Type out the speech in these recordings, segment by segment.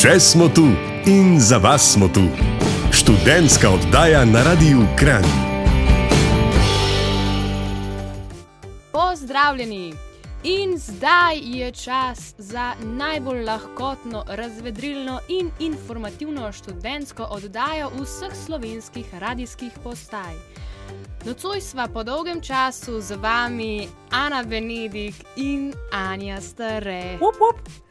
Še smo tu in za vas smo tu. Študentska oddaja na Radiu Kran. Pozdravljeni! In zdaj je čas za najbolj lahkotno, razvedrilno in informativno študentsko oddajo vseh slovenskih radijskih postaj. Nocoj sva po dolgem času z vami Ana Benedik in Anja Stare. Up, up.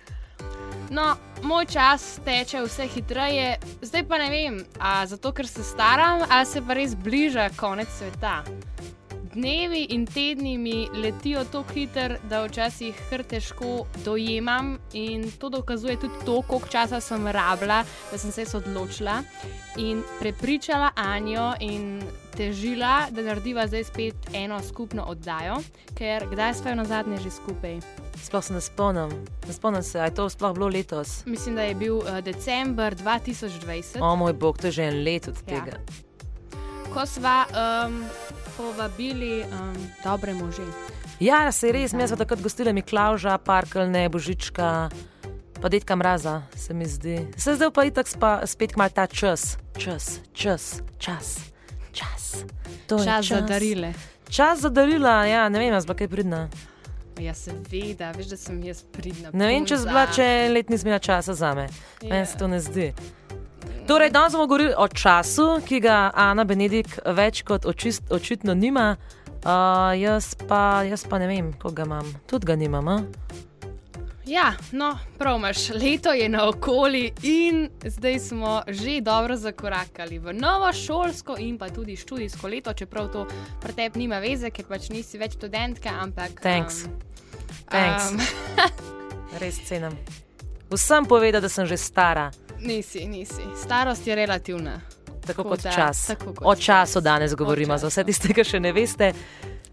No, moj čas teče vse hitreje, zdaj pa ne vem, ali zato, ker se staram, ali se pa res bliža konec sveta. Dnevi in tedni mi letijo tako hitro, da včasih kar težko dojemam, in to dokazuje tudi to, koliko časa sem rabila, da sem se odločila in prepričala Anjo in težila, da narediva zdaj spet eno skupno oddajo, ker kdaj smo na zadnje že skupaj? Sploh se ne spomnim, ne spomnim se, ali je to sploh bilo letos. Mislim, da je bil uh, december 2020. O moj bog, to je že en let od Ja. tega. ko sva um, povabili um, dobre može. Ja, se res, mi smo takrat gostili Miklauža, Parkelne, Božička, pa detka Mraza, se mi zdi. Se zdaj pa itak spa, spet mal ta čas, čas, čas, čas, čas. To je Čas za darile. Čas za darila, ja, ne vem, jaz bila kaj pridna. Ja, seveda, veš, da sem jaz pridna. Ne vem, če punca. zbla, če en let nisem imela časa za me. Ja. Meni se to ne zdi. Torej, danes bomo govorili o času, ki ga Ana Benedik več kot očist, očitno nima. Uh, jaz, pa, jaz pa ne vem, koga imam. Tudi ga nimam. A? Ja, no, prav imaš, leto je naokoli in zdaj smo že dobro zakorakali v novo šolsko in pa tudi študijsko leto, čeprav to pri tebi nima veze, ker pač nisi več študentka, ampak. Thanks. Um, Thanks. Um, Res cenim. Vsem povedati, da sem že stara, nisi, nisi. Starost je relativna. tako Tako kot da, čas. tako kot O čas. času danes govorimo, za vse tiste, ki še ne veste.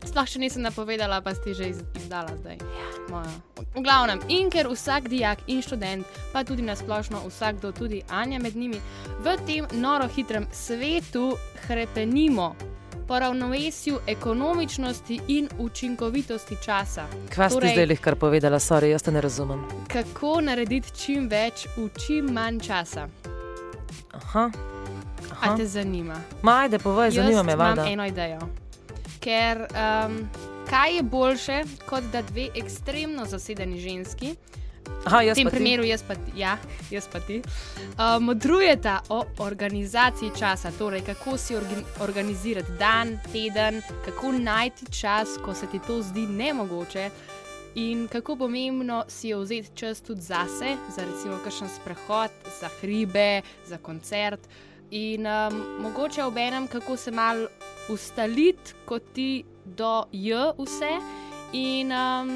Sploh še nisem napovedala, pa si že iz, izdala zdaj. Ja. V glavnem, in ker vsak dijak in študent, pa tudi nasplošno vsakdo, tudi Anja med njimi, v tem noro hitrem svetu hrepenimo po ravnovesju ekonomičnosti in učinkovitosti časa. Kva si Torej- zdaj lih kar povedala, sorry, jaz te ne razumem. Kako narediti čim več v čim manj časa? Aha. A Aha. te zanima? Majde, povej, zanima me, Jaz imam eno idejo. Ker um, kaj je boljše, kot da dve ekstremno zasedeni ženski, Aha, v tem primeru jaz pa ti, ja, jaz pa ti, uh, modrujeta o organizaciji časa, torej kako si orgi, organizirati dan, teden, kako najti čas, ko se ti to zdi nemogoče. In kako pomembno si je vzeti čas tudi zase, za recimo kakšen sprehod, za hribe, za koncert. In um, mogoče ob enem, kako se mal ustaliti, ko ti do J vse. In um,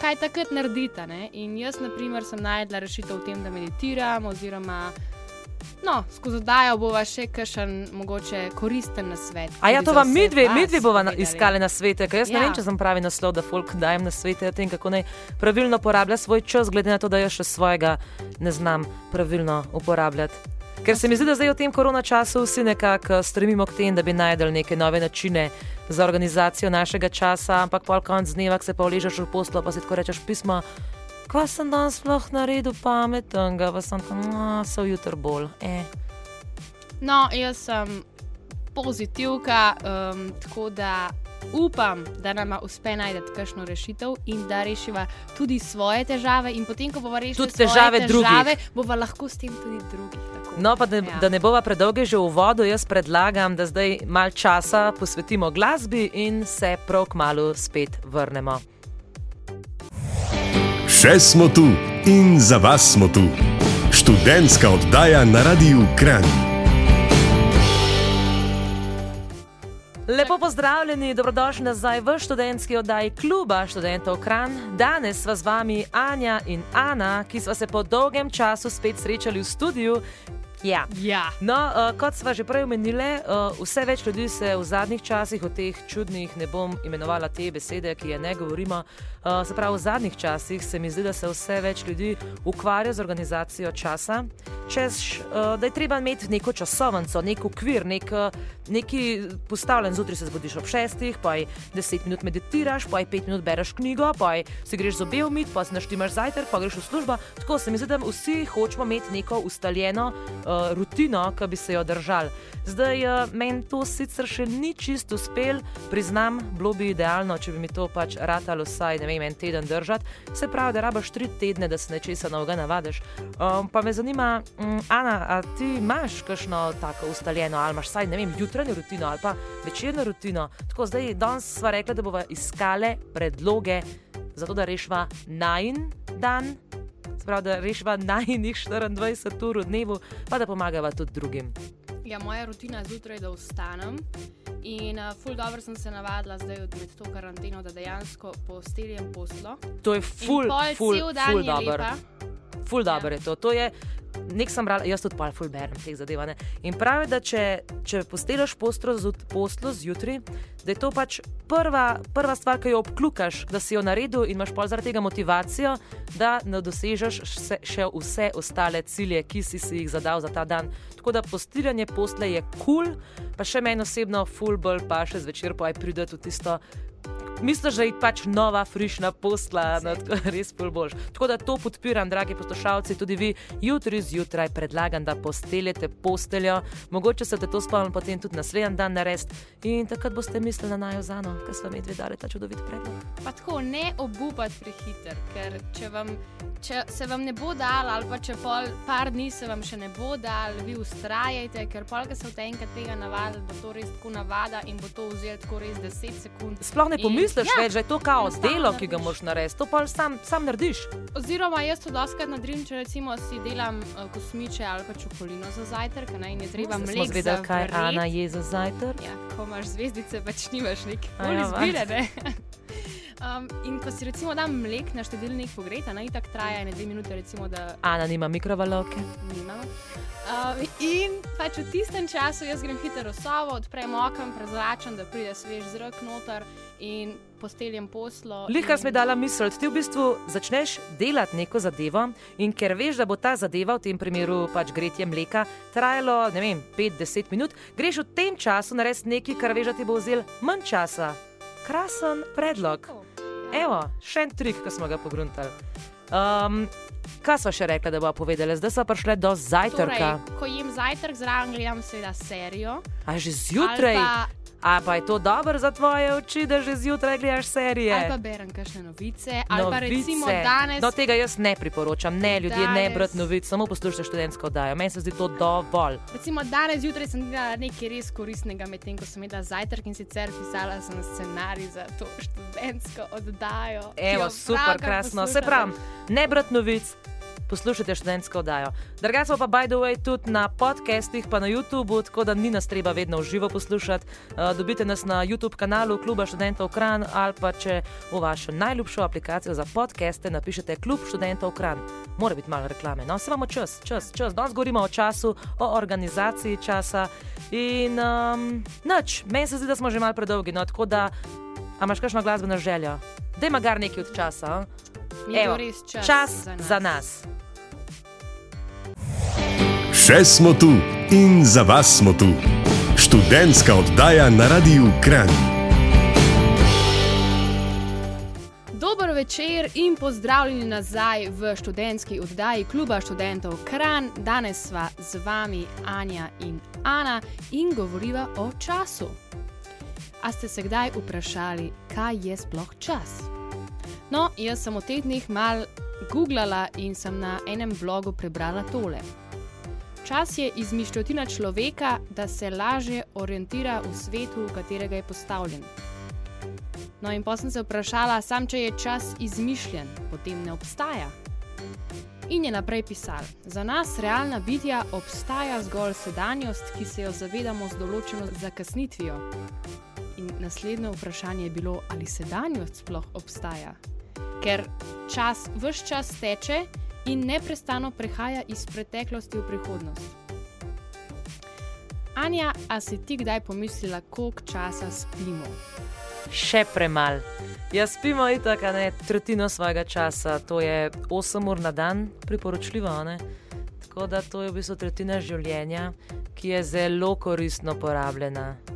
kaj takrat narediti? ne? In jaz, na primer, sem najdla rešitev v tem, da meditiram, oziroma no, skozi dajo bova še kakšen mogoče koristen nasvet. A ja, to vam vse midve, vas midve bova na- iskali na svete, ker jaz ne Ja. vem, če sem pravi naslov, da folk dajem na svete o tem, kako naj pravilno porablja svoj čas, glede na to, da jaz še svojega ne znam pravilno uporabljati. Ker se mi zdi, da zdaj v tem korona času vsi nekako stremimo k temu, da bi najdel neke nove načine za organizacijo našega časa, ampak pol konc dneva, ko se pa uležeš v poslo, pa si tako rečeš pismo. Kaj sem danes sploh naredil pametnega, pa sem tam, no, so jutro bolj. Eh. No, jaz sem pozitivka, um, tako da upam, da nam uspe najti kakšno rešitev in da rešiva tudi svoje težave. In potem, ko bomo rešili Tudi težave težave, bova lahko s tem tudi drugih. No, pa da, Ja. da ne bova predolge že v vodu, jaz predlagam, da zdaj malo časa posvetimo glasbi in se prav kmalo spet vrnemo. Še smo tu in za vas smo tu. Študentska oddaja na Radiu Kran. Lepo pozdravljeni, dobrodošli nazaj v študentski oddaji kluba študentov Kran. Danes sva z vami Anja in Ana, ki sva se po dolgem času spet srečali v studiu. Ja. Ja. No, uh, kot sva že prej omenili, uh, vse več ljudi se v zadnjih časih o teh čudnih, ne bom imenovala te besede, ki je ne govorimo. Uh, se pravi, v zadnjih časih se mi zdi, da se vse več ljudi ukvarja z organizacijo časa češ, uh, da je treba imeti neko časovnico, nek okvir, nek, neki postavljen. Zjutraj se zbudiš ob šestih, pa je deset minut meditiraš, pa je pet minut bereš knjigo, pa je si greš zobe umiti, pa si naštimaš zajtrk, pa greš v službo. Tako se mi zdi, da vsi hočemo imeti neko ustaljeno uh, rutino, ki bi se jo držali. Zdaj, uh, meni to sicer še ni čisto uspel, priznam, bilo bi idealno, če bi mi to pač ratalo vsaj vem, en teden držati. Se pravi, da rabaš tri tedne, da se nečesa novega navadiš. Um, pa me zanima, um, Ana, a ti imaš kakšno tako ustaljeno, ali imaš vsaj vem, jutranjo rutino ali pa večerno rutino. Tako zdaj, danes sva rekla, da bova iskale predloge za to, da rešiva najn dan. Prav, da rešiva najnižjih 24 ur v dnevu, pa da pomagava tudi drugim. Ja, moja rutina je zjutraj, da vstanem. In uh, ful dobro sem se navadila zdaj med to karanteno, da dejansko posteljem poslo. To je ful, ful, ful dobro. Ful dobro Ja. je to. to je, nek sem bral, jaz tudi pa ful berem teh zadev. ne. In pravi, da če, če posteljaš poslo, zjut- poslo zjutraj, da je to pač prva, prva stvar, ki jo obklukaš, da si jo naredil in imaš pol zaradi tega motivacijo, da ne dosežeš vse, še vse ostale cilje, ki si, si jih zadal za ta dan. Tako da postiljanje posle je kul, cool, pa še meni osebno, full bolj pa še zvečer pa je prideti v tisto. Misliš, da je pač nova, frišna posla, no, tako, res pol boš. Tako da to podpiram, dragi poslušalci, tudi vi jutri zjutraj predlagam, da posteljete posteljo, mogoče se te to spomnim potem tudi naslednji dan narediti in takrat boste mislili na najo zano, ker smo mi dve dali ta čudovit predlog. Pa tako ne obupati prehiter, ker če, vam, če se vam ne bo dal, ali pa če pol par dni se vam še ne bo dal, vi ustrajajte, ker pol, ki se v enkrat tega navadite, bo to res tako navada in bo to vzelo tako res 10 sekund. Sploh ne In- pomisliš ja, več, da je to kao delo, ki ga moraš narediti, to pa sam, sam narediš. Oziroma, jaz to doskrat nadrim, če recimo si delam uh, kosmiče ali pa čokolino za zajtrk, ne, in je treba Smo mleko zvedeli, kaj. Ana je za zajtrk. Ja, ko imaš zvezdice, pač nimaš neke ja, izbire. Ne? Um, in ko si recimo dam mlek na štedilnik pogreta, naj tako traja ene dve minute, recimo, da Ana nima mikrovalovke. nimamo. Um, in pač v tistem času jaz grem hitro v sobo, odprem okno, prezračam, da pride svež zrak noter in posteljem poslo. Lika in- mi dala misel, ti v bistvu začneš delati neko zadevo in ker veš, da bo ta zadeva, v tem primeru pač gretje mleka, trajalo ne vem, 5-10 minut, greš v tem času narediti nekaj, kar veš, da ti bo vzel manj časa. Krasen predlog. Evo, še en trik, ki smo ga pogruntali. Um, kaj smo še rekli, da bo povedali? Zdaj smo prišli do zajtrka. Torej, ko jem zajtrk, zraven gledam seveda serijo. A že zjutraj? Pa, A pa je to dobro za tvoje oči, da že zjutraj gledaš serije? ali pa berem kakšne novice, ali pa Novice. recimo danes. No, tega jaz ne priporočam. Ne, ljudje, danes... ne brati novic, samo poslušajte študentsko oddajo. Meni se zdi to dovolj. Recimo danes zjutraj sem delala nekaj res koristnega, medtem ko sem jedla zajtrk in sicer pisala sem scenarij za to študentsko oddajo. Evo, super, krasno. Se poslušate. pravi, ne brati novic. Poslušajte študentsko oddajo. Drugače pa, by the way, tudi na podcastih, pa na YouTubu, tako da ni nas treba vedno v živo poslušati. Uh, dobite nas na YouTube kanalu Kluba študentov Kran ali pa če v vašo najljubšo aplikacijo za podcaste napišete Klub študentov Kran. Mora biti malo reklame. No, se imamo čas, čas, čas. Danes govorimo o času, o organizaciji časa in um, nič. Meni se zdi, da smo že malo predolgi. No, tako da, a imaš kakšno glasbeno željo? Dajma gar nekaj od časa. a? Evo, čas, čas za nas. za nas. Še smo tu in za vas smo tu. Študentska oddaja na Radiu Kran. Dober večer in pozdravljeni nazaj v študentski oddaji Kluba študentov Kran. Danes sva z vami Anja in Ana in govoriva o času. A ste se kdaj vprašali, kaj je sploh čas? No, jaz sem v teh dneh mal googlala in sem na enem blogu prebrala tole. Čas je izmišljotina človeka, da se lažje orientira v svetu, v katerega je postavljen. No, in potem sem se vprašala, sam če je čas izmišljen, potem ne obstaja. In je naprej pisal: Za nas, realna bitja, obstaja zgolj sedanjost, ki se jo zavedamo z določeno zakasnitvijo. In naslednje vprašanje je bilo, ali sedanjost sploh obstaja. Ker čas vse čas teče in neprestano prehaja iz preteklosti v prihodnost. Anja, a si ti kdaj pomislila, koliko časa spimo? Še premal. Jaz spimo itak, a ne tretjino svojega časa, to je 8 ur na dan, priporočljivo. ne? Tako da to je v bistvu tretjina življenja, ki je zelo koristno porabljena.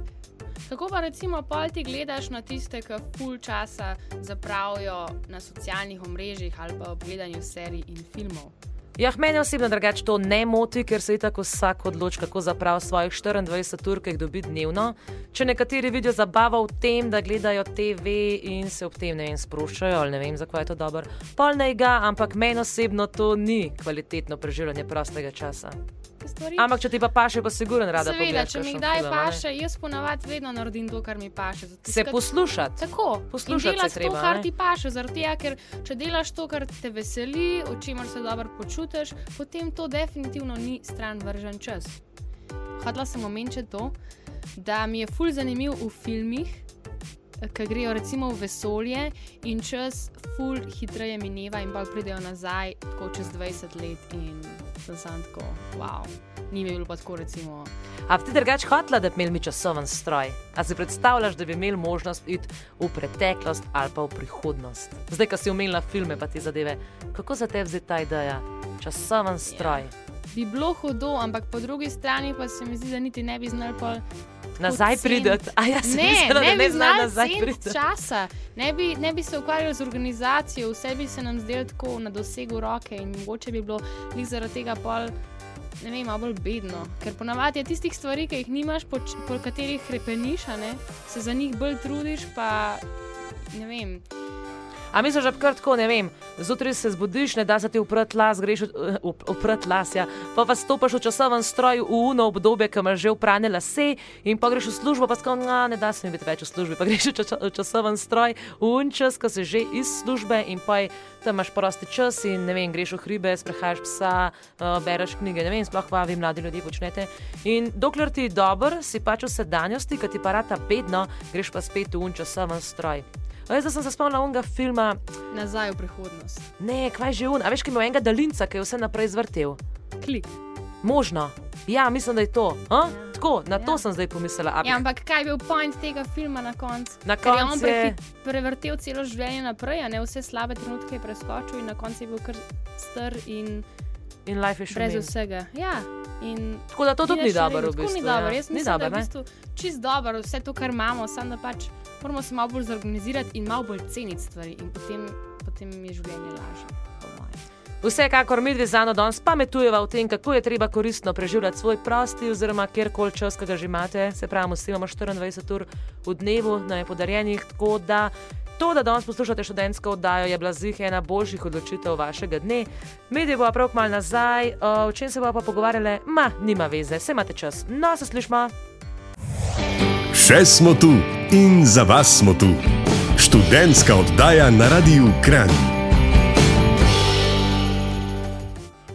Kako pa recimo pol ti gledaš na tiste, ki full časa zapravijo na socialnih omrežjih ali pa ob gledanju serij in filmov? Ja, meni osebno drugače to ne moti, ker se tako vsak odloči, kako zaprav svojih 24 ur, ki jih dobi dnevno. Če nekateri vidijo zabavo v tem, da gledajo TV in se ob tem ne vem, sproščajo, ali ne vem, zakaj je to dobro, pol ne ga, ampak meni osebno to ni kvalitetno preživljanje prostega časa. Stvari. Ampak, če ti pa paše, pa sigurno rada Seveda, pogledaš. če mi kdaj film, paše, jaz ponavadi vedno naredim to, kar mi paše. zato Se poslušati. Tako, Poslušati se treba, to, kar ne? ti paše. Zaradi tega, ker če delaš to, kar te veseli, o čemer se dobro počutiš, potem to definitivno ni stran vržen čas. Hodila sem omeniti to, da mi je fulj zanimiv v filmih, ki grejo recimo v vesolje in čas fulj hitreje mineva in pa pridejo nazaj, tako čez 20 let in sem sam tako, wow. Ni mi bilo pa tako, recimo, A bi ti drugače hotela, da bi imeli časoven stroj? A si predstavljaš, da bi imeli možnost iti v preteklost ali pa v prihodnost? Zdaj, ko si omenila filme, pa ti zadeve, kako za te vzeti ta ideja? Časoven stroj. Bi bilo hudo, ampak po drugi strani pa se mi zdi, da niti ne bi znali pol Nazaj prideti. A ja, sem Ne, mislila, ne bi ne znaš znali nazaj priti. časa, ne bi, ne bi se ukvarjali z organizacijo, vse bi se nam zdelo tako na dosegu roke in mogoče bi bilo njih zaradi tega pol. Ne vem, malo bolj bedno, ker ponavadi je tistih stvari, ki jih nimaš, po, po katerih repeniš, a ne, se za njih bolj trudiš, pa ne vem. A misliš, da bi kar tako, ne vem, zjutraj se zbudiš, ne da se ti uprt las, greš v- uprt las, ja, pa pa stopiš v časoven stroj v uno obdobje, ki imaš že uprane lase in pa greš v službo, pa skoro, ne da se mi biti več v službi, pa greš v ča- v časoven stroj v unčas, ko si že iz službe in pa je- tam imaš prosti čas in ne vem, greš v hribe, sprehajaš psa, uh, bereš knjige, ne vem, sploh pa vi mladi ljudje počnete. In dokler ti je dober, si pač v sedanjosti, ki ti pa rata bedno, greš pa spet v unčasoven stroj. Veš, da sem se spomnila onega filma, Nazaj v prihodnost. ne, kvaj že un, a veš, ki ima enega daljinca, ki je vse naprej zvrtel. Klik. Možno. Ja, mislim, da je to. Ja. Tako, na to Ja. sem zdaj pomislila. Ampak, Ja, ampak kaj je bil point tega filma na koncu? Na je on koncu je- prehi- prevrtel celo življenje naprej, a ne vse slabe trenutke je preskočil in na koncu je bil kar star in in life je še brez min. vsega. Ja, in Tako da to tudi ni dobro, v bistvu. Ni dobro, ja. jaz ni mislim, dobro, da je v bistvu čist dobro vse to, kar imamo, samo da pač moramo se malo bolj zorganizirati in malo bolj ceniti stvari in potem, potem je življenje lažje. Vsekakor mi dve z Ano danes pametujeva o tem, kako je treba koristno preživljati svoj prosti oziroma kjerkoli čas, ki ga že imate. Se pravi, vsi imamo 24 ur v dnevu, nam je podarjenih, tako da to, da danes poslušate študentsko oddajo, je bila zih ena boljših odločitev vašega dne. Medije bo prav kmalo nazaj, uh, o čem se bomo pa pogovarjali, ma, nima veze, vse imate čas. No, se slišmo. Še smo tu in za vas smo tu. Študentska oddaja na Radiu Kran.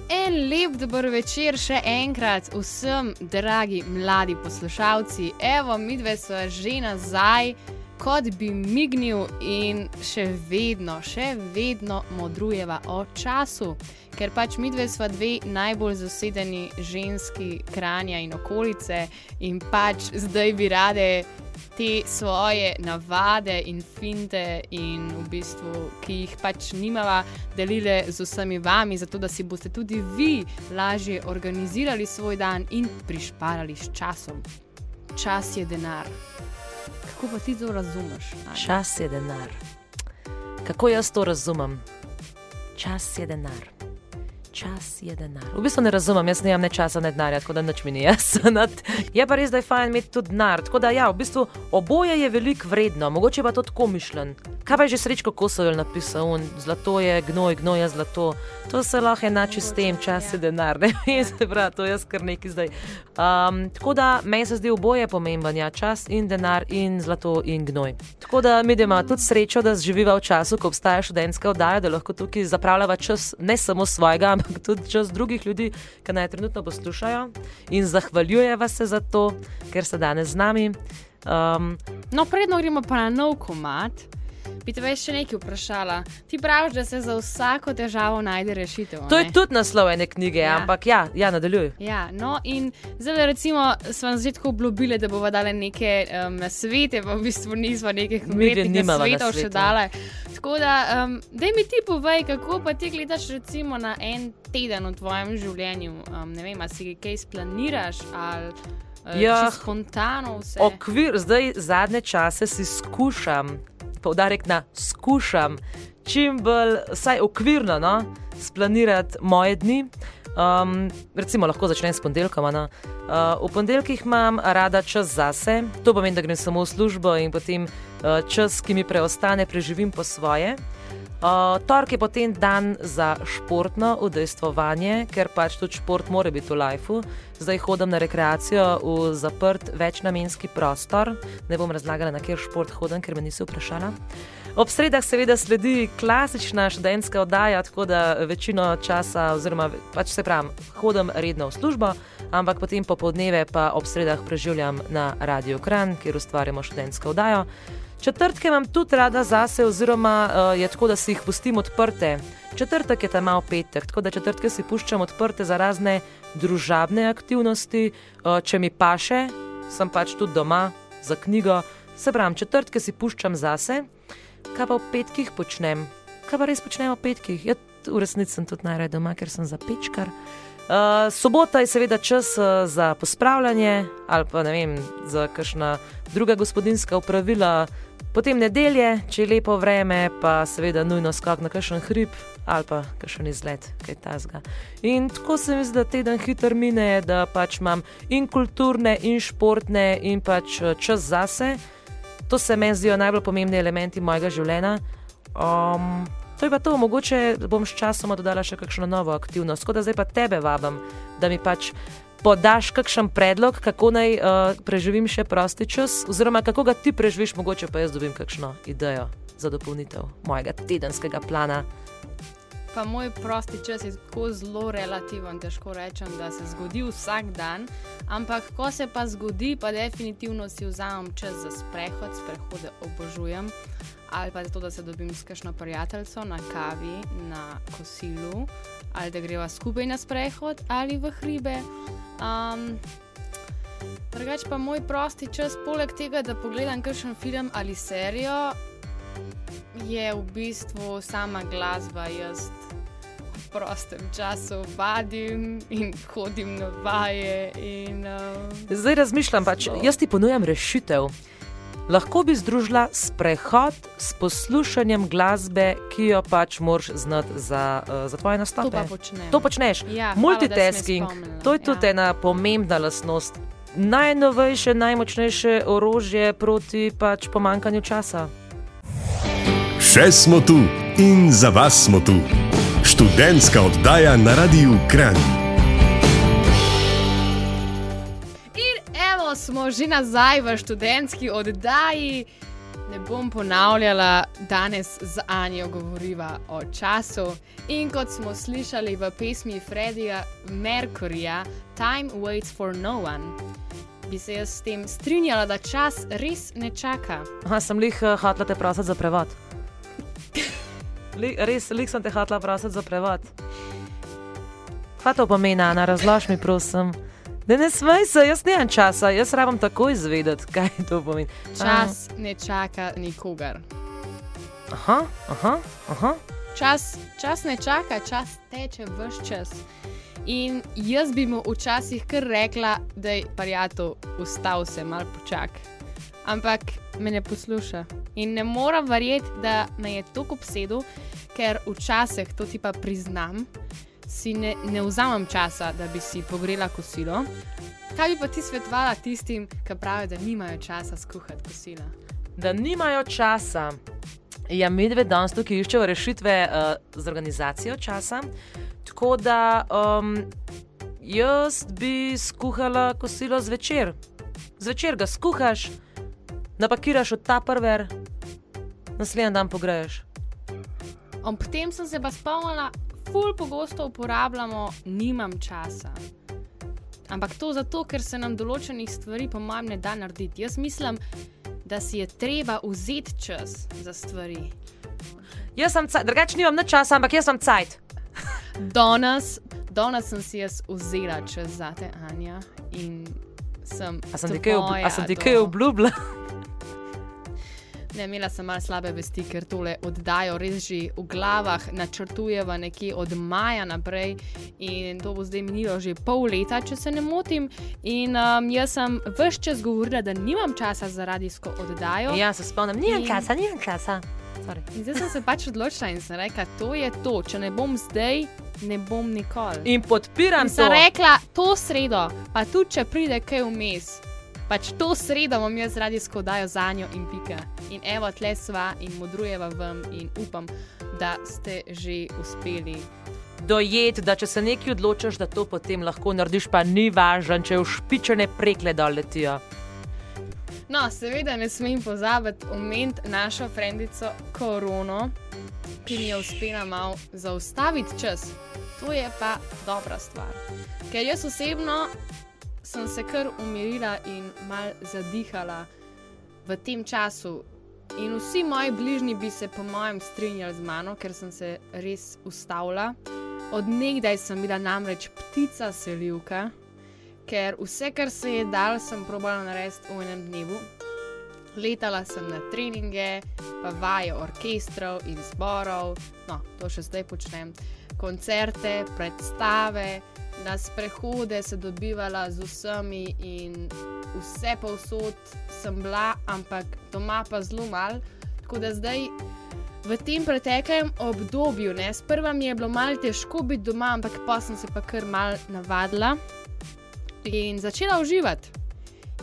En lep dober večer še enkrat vsem, dragi mladi poslušalci. Evo, midve smo že nazaj, kot bi mignil in še vedno, še vedno modrujeva o času. Ker pač midve smo dve najbolj zasedeni ženski kranja in okolice in pač zdaj bi rade te svoje navade in finte, in v bistvu, ki jih pač nimava, delile z vsemi vami, zato da si boste tudi vi lažje organizirali svoj dan in prišparali s časom. Čas je denar. Kako pa ti to razumeš? Anja? Čas je denar. Kako jaz to razumem? Čas je denar. Čas je denar. V bistvu ne razumem, jaz nimam ne časa, ne denarja, tako da nič mi ni jasno. Je pa res, da je fajn imeti tudi denar. Tako da, ja, v bistvu oboje je veliko vredno, mogoče pa to tako mišljen. Kaj pa je že srečko Kosovel napisal? Un, zlato je gnoj, gnoj je zlato. To se lahko enači s tem, čas je denar. Ne vem, se pravi, to je jaz kar neki zdaj. Um, tako da meni se zdi oboje pomemben, ja, čas in denar in zlato in gnoj. Tako da mi imamo tudi srečo, da živiva v času, ko obstaja študentska oddaja, da lahko tukaj zapravljava čas ne samo svojega, ampak tudi čas drugih ljudi, ki naj trenutno poslušajo. In zahvaljujeva se za to, ker ste danes z nami. Um, No, predno gremo pa na nov komat. Bi te več še nekaj vprašala. Ti praviš, da se za vsako težavo najde rešitev. To je ne? tudi naslov ene knjige, Ja. ampak ja, ja nadaljuj. Ja, no, in zdaj, recimo, smo na začetku obljubili, da bomo dali neke um, nasvete, pa v bistvu nismo nekih konkretnih nimava nasvetov še dali. Tako da, um, da mi ti povej, kako pa ti gledaš recimo na en teden v tvojem življenju. Um, ne vem, ali si kaj splaniraš ali Ja, čisto spontano vse. Okvir, zdaj zadnje čase si skušam, poudarek na skušam, čim bolj, vsaj okvirno, no, splanirati moje dni. Um, recimo, lahko začnem s ponedeljkom. No. Uh, v ponedeljkih imam rada čas zase, to pomeni, da grem samo v službo in potem uh, čas, ki mi preostane, preživim po svoje. Uh, torek je potem dan za športno udejstvovanje, ker pač tudi šport mora biti v lifeu. Zdaj hodim na rekreacijo v zaprt večnamenski prostor. Ne bom razlagala, na kjer šport hodim, ker me niso vprašala. Ob sredah seveda sledi klasična študentska oddaja, tako da večino časa, oziroma pač se pravim, hodim redno v službo, ampak potem popoldneve pa ob sredah preživljam na Radio Kran, kjer ustvarjamo študentsko oddajo. Četrtke imam tudi rada zase, oziroma uh, je tako, da si jih pustim odprte. Četrtek je tam malo petek, tako da četrtke si puščam odprte za razne družabne aktivnosti. Uh, če mi paše, sem pač tudi doma za knjigo. Se pravi, četrtke si puščam zase, kaj pa v petkih počnem. Kaj pa res počnem v petkih? Ja, v resnici sem tudi najraje doma, ker sem za pečkar. Uh, sobota je seveda čas uh, za pospravljanje ali pa ne vem, za kakšna druga gospodinska upravila. Potem nedelje, če je lepo vreme, pa seveda nujno skok na kakšen hrib ali pa kakšen izlet, kaj tasga. In tako se mi zdi, da teden hiter mine, da pač imam in kulturne, in športne, in pač eh, čas zase. To se meni zdijo najbolj pomembni elementi mojega življenja. Um, to je pa to, mogoče bom s časom dodala še kakšno novo aktivnost. Tako da zdaj pa tebe vabim, da mi pač podaš kakšen predlog, kako naj uh, preživim še prosti čas, oziroma kako ga ti preživiš, mogoče pa jaz dobim kakšno idejo za dopolnitev mojega tedenskega plana. Pa moj prosti čas je tako zelo relativen, težko rečem, da se zgodi vsak dan. Ampak, ko se pa zgodi, pa definitivno si vzamem čas za sprehod, sprehode obožujem. Ali pa to, da se dobim s kakšno prijateljico na kavi, na kosilu, ali da greva skupaj na sprehod ali v hribe. Um, Drugač pa moj prosti čas, poleg tega, da pogledam kakšen film ali serijo, je v bistvu sama glasba. Jaz v prostem času vadim in hodim na vaje. In, um, Zdaj razmišljam, pač, jaz ti ponujam rešitev. Lahko bi združila sprehod s poslušanjem glasbe, ki jo pač moraš znati za, uh, za tvoje to nastope. pa počnem. To počneš. Ja, hvala, Multitasking, spomnila. to je tudi Ja. ena pomembna lastnost. Najnovejše, najmočnejše orožje proti pač pomankanju časa. Še smo tu in za vas smo tu. Študentska oddaja na Radiu Kran. Smo že nazaj v študentski oddaji. Ne bom ponavljala, danes z Anjo govoriva o času. In kot smo slišali v pesmi Freddija Mercuryja, Time waits for no one, bi se jaz s tem strinjala, da čas res ne čaka. Aha, sem lih uh, hotla te prositi za prevod. Li, res, lih sem te hotla prositi za prevod. Kaj to pomeni, Ana, razloži mi, prosim. Da ne smej se, jaz nimam časa, jaz rabim takoj izvedeti, kaj to pomeni. Čas ne čaka nikogar. Aha, aha, aha. Čas, čas ne čaka, čas teče vse čas. In jaz bi mu včasih kar rekla, da je prijatelj, ustal se mal počak. Ampak me ne posluša. In ne morem verjeti, da me je tako obsedel, ker včasih, to ti pa priznam, si ne, ne vzamem časa, da bi si pogrela kosilo. Kaj bi pa ti svetovala tistim, ki pravijo, da nimajo časa skuhati kosila? Da nimajo časa. Ja, mi dve danes tukaj iščejo rešitve uh, z organizacijo časa. Tako da um, jaz bi skuhala kosilo zvečer. Zvečer ga skuhaš, napakiraš v ta prver, naslednji dan pogreješ. Ob tem sem se pa spomnila, ful pogosto uporabljamo, nimam časa. Ampak to zato, ker se nam določenih stvari, po mojem, ne da narediti. Jaz mislim, da si je treba vzeti čas za stvari. Jaz sem, drugače nimam nič časa, ampak jaz sem cajt. Danes, danes sem si jaz vzela čas za te, Anja. In sem. A sem ti kaj, obljubila? Ne, imela sem malo slabe vesti, ker tole oddajo res že v glavah, načrtujeva nekje od maja naprej in to bo zdaj minilo že pol leta, če se ne motim. In um, jaz sem vse čas govorila, da nimam časa za radijsko oddajo. Ja, se spomnim, nimam In- časa, nimam časa. Sorry. In zdaj sem se pač odločila in sem rekla, to je to, če ne bom zdaj, ne bom nikoli. In podpiram In sem to. rekla, to sredo, pa tudi če pride kaj vmes, pač to sredo bom jaz radijsko oddajo za njo in pika. In evo, tle sva in modrujeva vam in upam, da ste že uspeli. Dojet, da če se nekaj odločiš, da to potem lahko narediš, pa ni važno, če v špičene prekle dol letijo. No, seveda ne smem pozabiti omeniti našo frendico Korono, ki mi je uspela malo zaustaviti čas. To je pa dobra stvar. Ker jaz osebno sem se kar umirila in mal zadihala v tem času. In vsi moji bližnji bi se, po mojem, strinjali z mano, ker sem se res ustavila. Od nekdaj sem bila namreč ptica selivka, ker vse, kar se je dal, sem probala narediti v enem dnevu. Letala sem na treninge, pa vaje orkestrov in zborov, no, to še zdaj počnem, koncerte, predstave, na sprehode se dobivala z vsemi in vse povsod sem bila, ampak doma pa zelo mal. Tako da zdaj v tem preteklem obdobju, ne, sprva mi je bilo malo težko biti doma, ampak pa sem se pa kar mal navadila in začela uživati.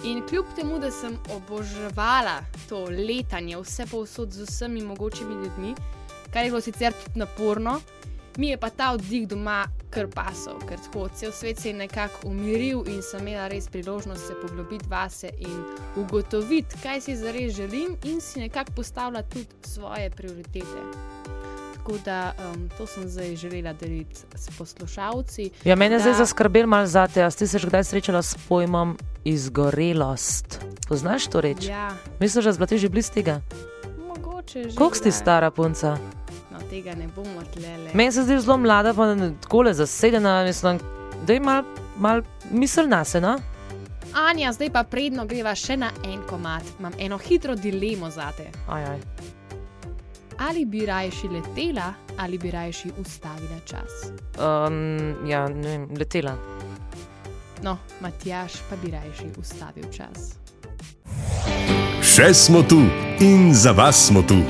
In kljub temu, da sem oboževala to letanje, vse povsod z vsemi mogočimi ljudmi, kar je bilo sicer tudi naporno, mi je pa ta oddih doma kar pasal, ker tako cel svet se je nekako umiril in sem imela res priložnost se poglobiti vase in ugotoviti, kaj si zares želim, in si nekako postavljati tudi svoje prioritete. Tako da um, to sem zdaj želela deliti s poslušalci. Ja, mene je zdaj Da. zaskrbel malo za te. A si se že kdaj srečala s pojmom izgorelost? Poznaš to reč? Ja, Misliš, da zblati že bliz tega? mogoče že. Koliko si stara punca? Tega ne bomo tlele. Meni se zdi zelo mlada, pa tako le zasedena, mislim, da je mal, mal misel na se, no? Anja, zdaj pa predno greva še na en komat. Imam eno hitro dilemo za te. Aj, aj. Ali bi rajši letela, ali bi rajši ustavila čas. Um, ja, ne vem, letela. No, Matjaš pa bi rajši ustavil čas. Še smo tu in za vas smo tu.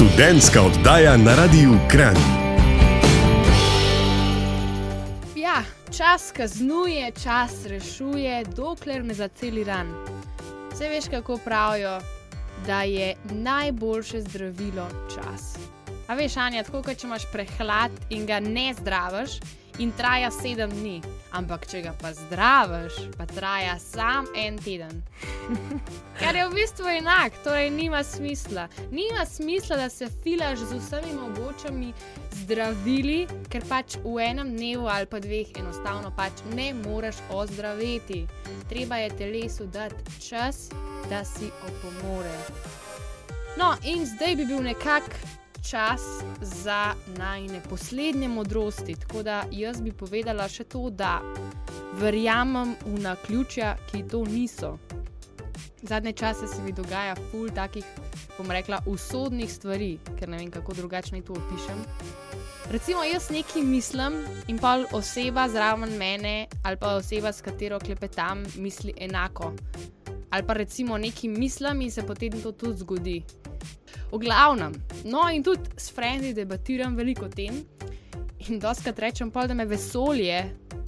Študentska oddaja na Radiu Kran. Ja, čas kaznuje, čas rešuje, dokler ne zaceli ran. Vse veš, kako pravijo, da je najboljše zdravilo čas. A veš, Anja, tako kot če imaš prehlad in ga ne zdraviš, in traja sedem dni, ampak če ga pa zdraviš, pa traja sam en teden. Kar je v bistvu enak, torej nima smisla. Nima smisla, da se filaš z vsemi mogočimi zdravili, ker pač v enem dnevu ali pa dveh enostavno pač ne moreš ozdraviti. Treba je telesu dati čas, da si opomore. No, in zdaj bi bil nekako čas za najne poslednje modrosti. Tako da jaz bi povedala še to, da verjamem v naključja, ki to niso. Zadnje čase se mi dogaja ful takih, bom rekla, usodnih stvari, ker ne vem, kako drugače naj to opišem. Recimo, jaz nekaj mislim in pa oseba zraven mene ali pa oseba, s katero klepetam, misli enako. Ali pa recimo nekaj mislim in se potem to tudi zgodi. V glavnem, no in tudi s frendi debatiram veliko o tem in doskrat rečem pa, da me vesolje,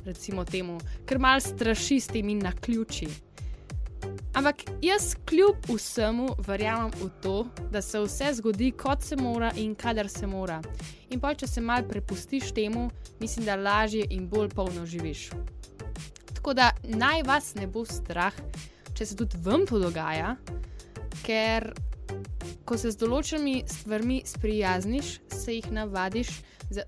recimo temu, ker mal straši s temi naključi. Ampak jaz kljub vsemu verjamem v to, da se vse zgodi, kot se mora in kadar se mora. In pa če se mal prepustiš temu, mislim, da lažje in bolj polno živiš. Tako da naj vas ne bo strah, če se tudi vam to dogaja, ker ko se z določenimi stvarmi sprijazniš, se jih navadiš,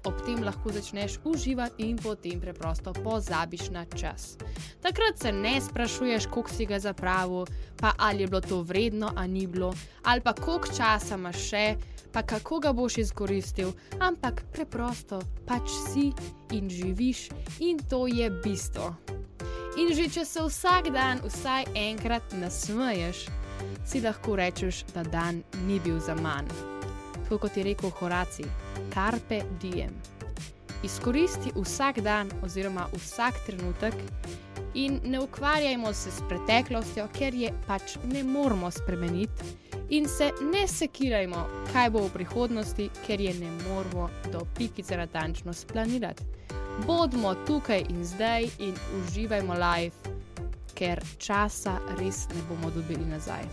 ob tem lahko začneš uživati in potem preprosto pozabiš na čas. Takrat se ne sprašuješ, koliko si ga zapravil, pa ali je bilo to vredno, ali ni bilo, ali pa koliko časa imaš še, pa kako ga boš izkoristil, ampak preprosto pač si in živiš, in to je bistvo. In že če se vsak dan vsaj enkrat nasmeješ, si lahko rečeš, da dan ni bil za manj. Tako kot je rekel Horaci, carpe diem. Izkoristi vsak dan oziroma vsak trenutek in ne ukvarjajmo se s preteklostjo, ker je pač ne moremo spremeniti, in se ne sekirajmo, kaj bo v prihodnosti, ker je ne moremo do pikice natančno splanirati. Bodimo tukaj in zdaj in uživajmo life, ker časa res ne bomo dobili nazaj.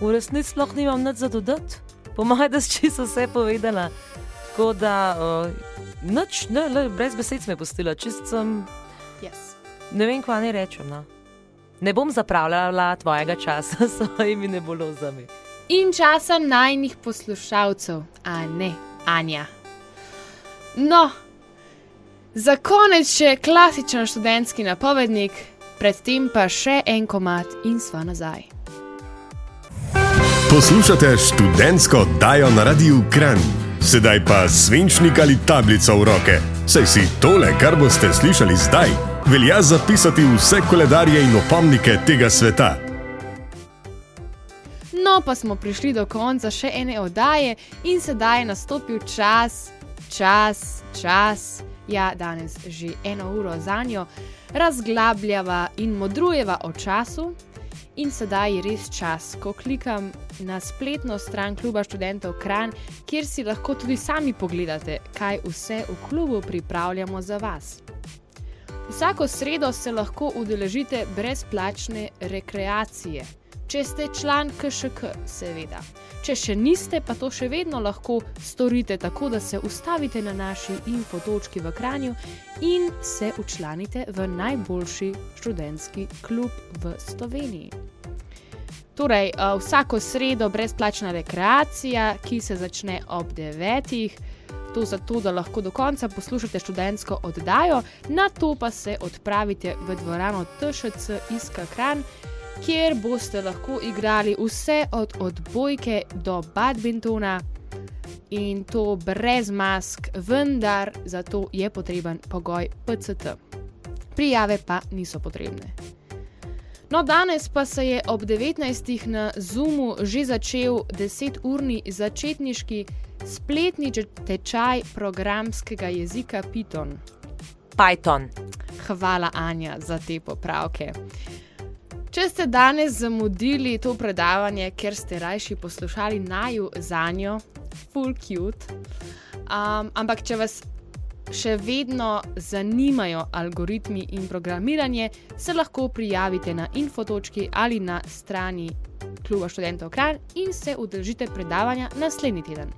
V resnici sploh nimam nič za dodati, pomagaj, da si čisto vse povedala. Tako da, uh, nič, ne, le, brez besed me je pustila, čist sem, Yes. ne vem, kva ne rečem. No. Ne bom zapravljala tvojega časa s svojimi nebulozami. In časa najnih poslušalcev, a ne Anja. No, za konec še klasičen študentski napovednik, predtem pa še en komat in sva nazaj. Poslušate študentsko oddajo na Radiu Kran. Sedaj pa svinčnik ali tablico v roke. Saj si tole, kar boste slišali zdaj, velja zapisati vse koledarje in opomnike tega sveta. No, pa smo prišli do konca še ene oddaje in sedaj je nastopil čas, čas, čas. Ja, danes že eno uro za njo razglabljava in modrujeva o času. In sedaj je res čas, ko klikam na spletno stran kluba študentov Kran, kjer si lahko tudi sami pogledate, kaj vse v klubu pripravljamo za vas. Vsako sredo se lahko udeležite brezplačne rekreacije, če ste član KŠK, seveda. Če še niste, pa to še vedno lahko storite tako, da se ustavite na naši infotočki v Kranju in se učlanite v najboljši študentski klub v Sloveniji. Torej, eh, vsako sredo brezplačna rekreacija, ki se začne ob 9. To zato, da lahko do konca poslušate študentsko oddajo, na to pa se odpravite v dvorano TŠC Iska Kran, kjer boste lahko igrali vse od odbojke do badmintona in to brez mask, vendar za to je potreben pogoj PCT. Prijave pa niso potrebne. No, danes pa se je ob 19. na Zoomu že začel 10-urni začetniški spletni tečaj programskega jezika Python. Python. Hvala, Anja, za te popravke. Če ste danes zamudili to predavanje, ker ste rajši poslušali naju za njo, full cute. Um, ampak če vas še vedno zanimajo algoritmi in programiranje, se lahko prijavite na infotočki ali na strani Kluba študentov Kran in se udeležite predavanja naslednji teden.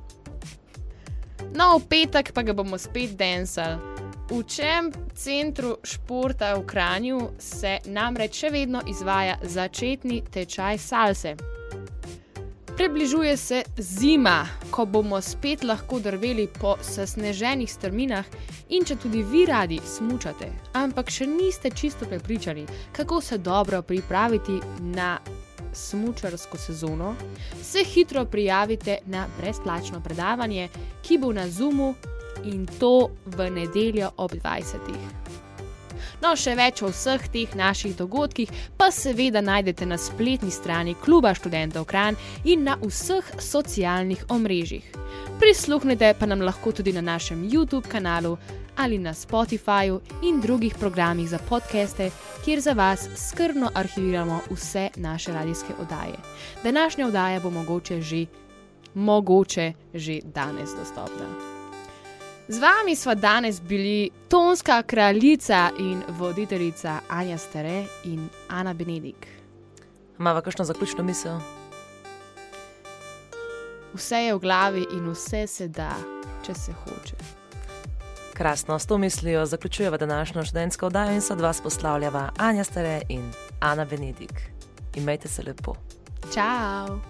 No, v petek pa ga bomo spet dansali. V čem centru športa v Kranju se namreč še vedno izvaja začetni tečaj salse. Približuje se zima, ko bomo spet lahko drveli po sneženih strminah, in če tudi vi radi smučate, ampak še niste čisto prepričani, kako se dobro pripraviti na smučarsko sezono, se hitro prijavite na brezplačno predavanje, ki bo na Zoomu in to v nedeljo ob 20. No, še več o vseh teh naših dogodkih pa seveda najdete na spletni strani Kluba študentov Kran in na vseh socialnih omrežjih. Prisluhnite pa nam lahko tudi na našem YouTube kanalu ali na Spotifyju in drugih programih za podcaste, kjer za vas skrbno arhiviramo vse naše radijske oddaje. Današnja oddaja bo mogoče že, mogoče že danes dostopna. Z vami sva danes bili tonska kraljica in voditeljica Anja Stare in Ana Benedik. Imamo kakšno zaključno misel? Vse je v glavi in vse se da, če se hoče. Krasno, s to mislijo zaključujeva današnjo študentsko oddajo in se od vas poslavljava Anja Stare in Ana Benedik. Imejte se lepo. Ciao!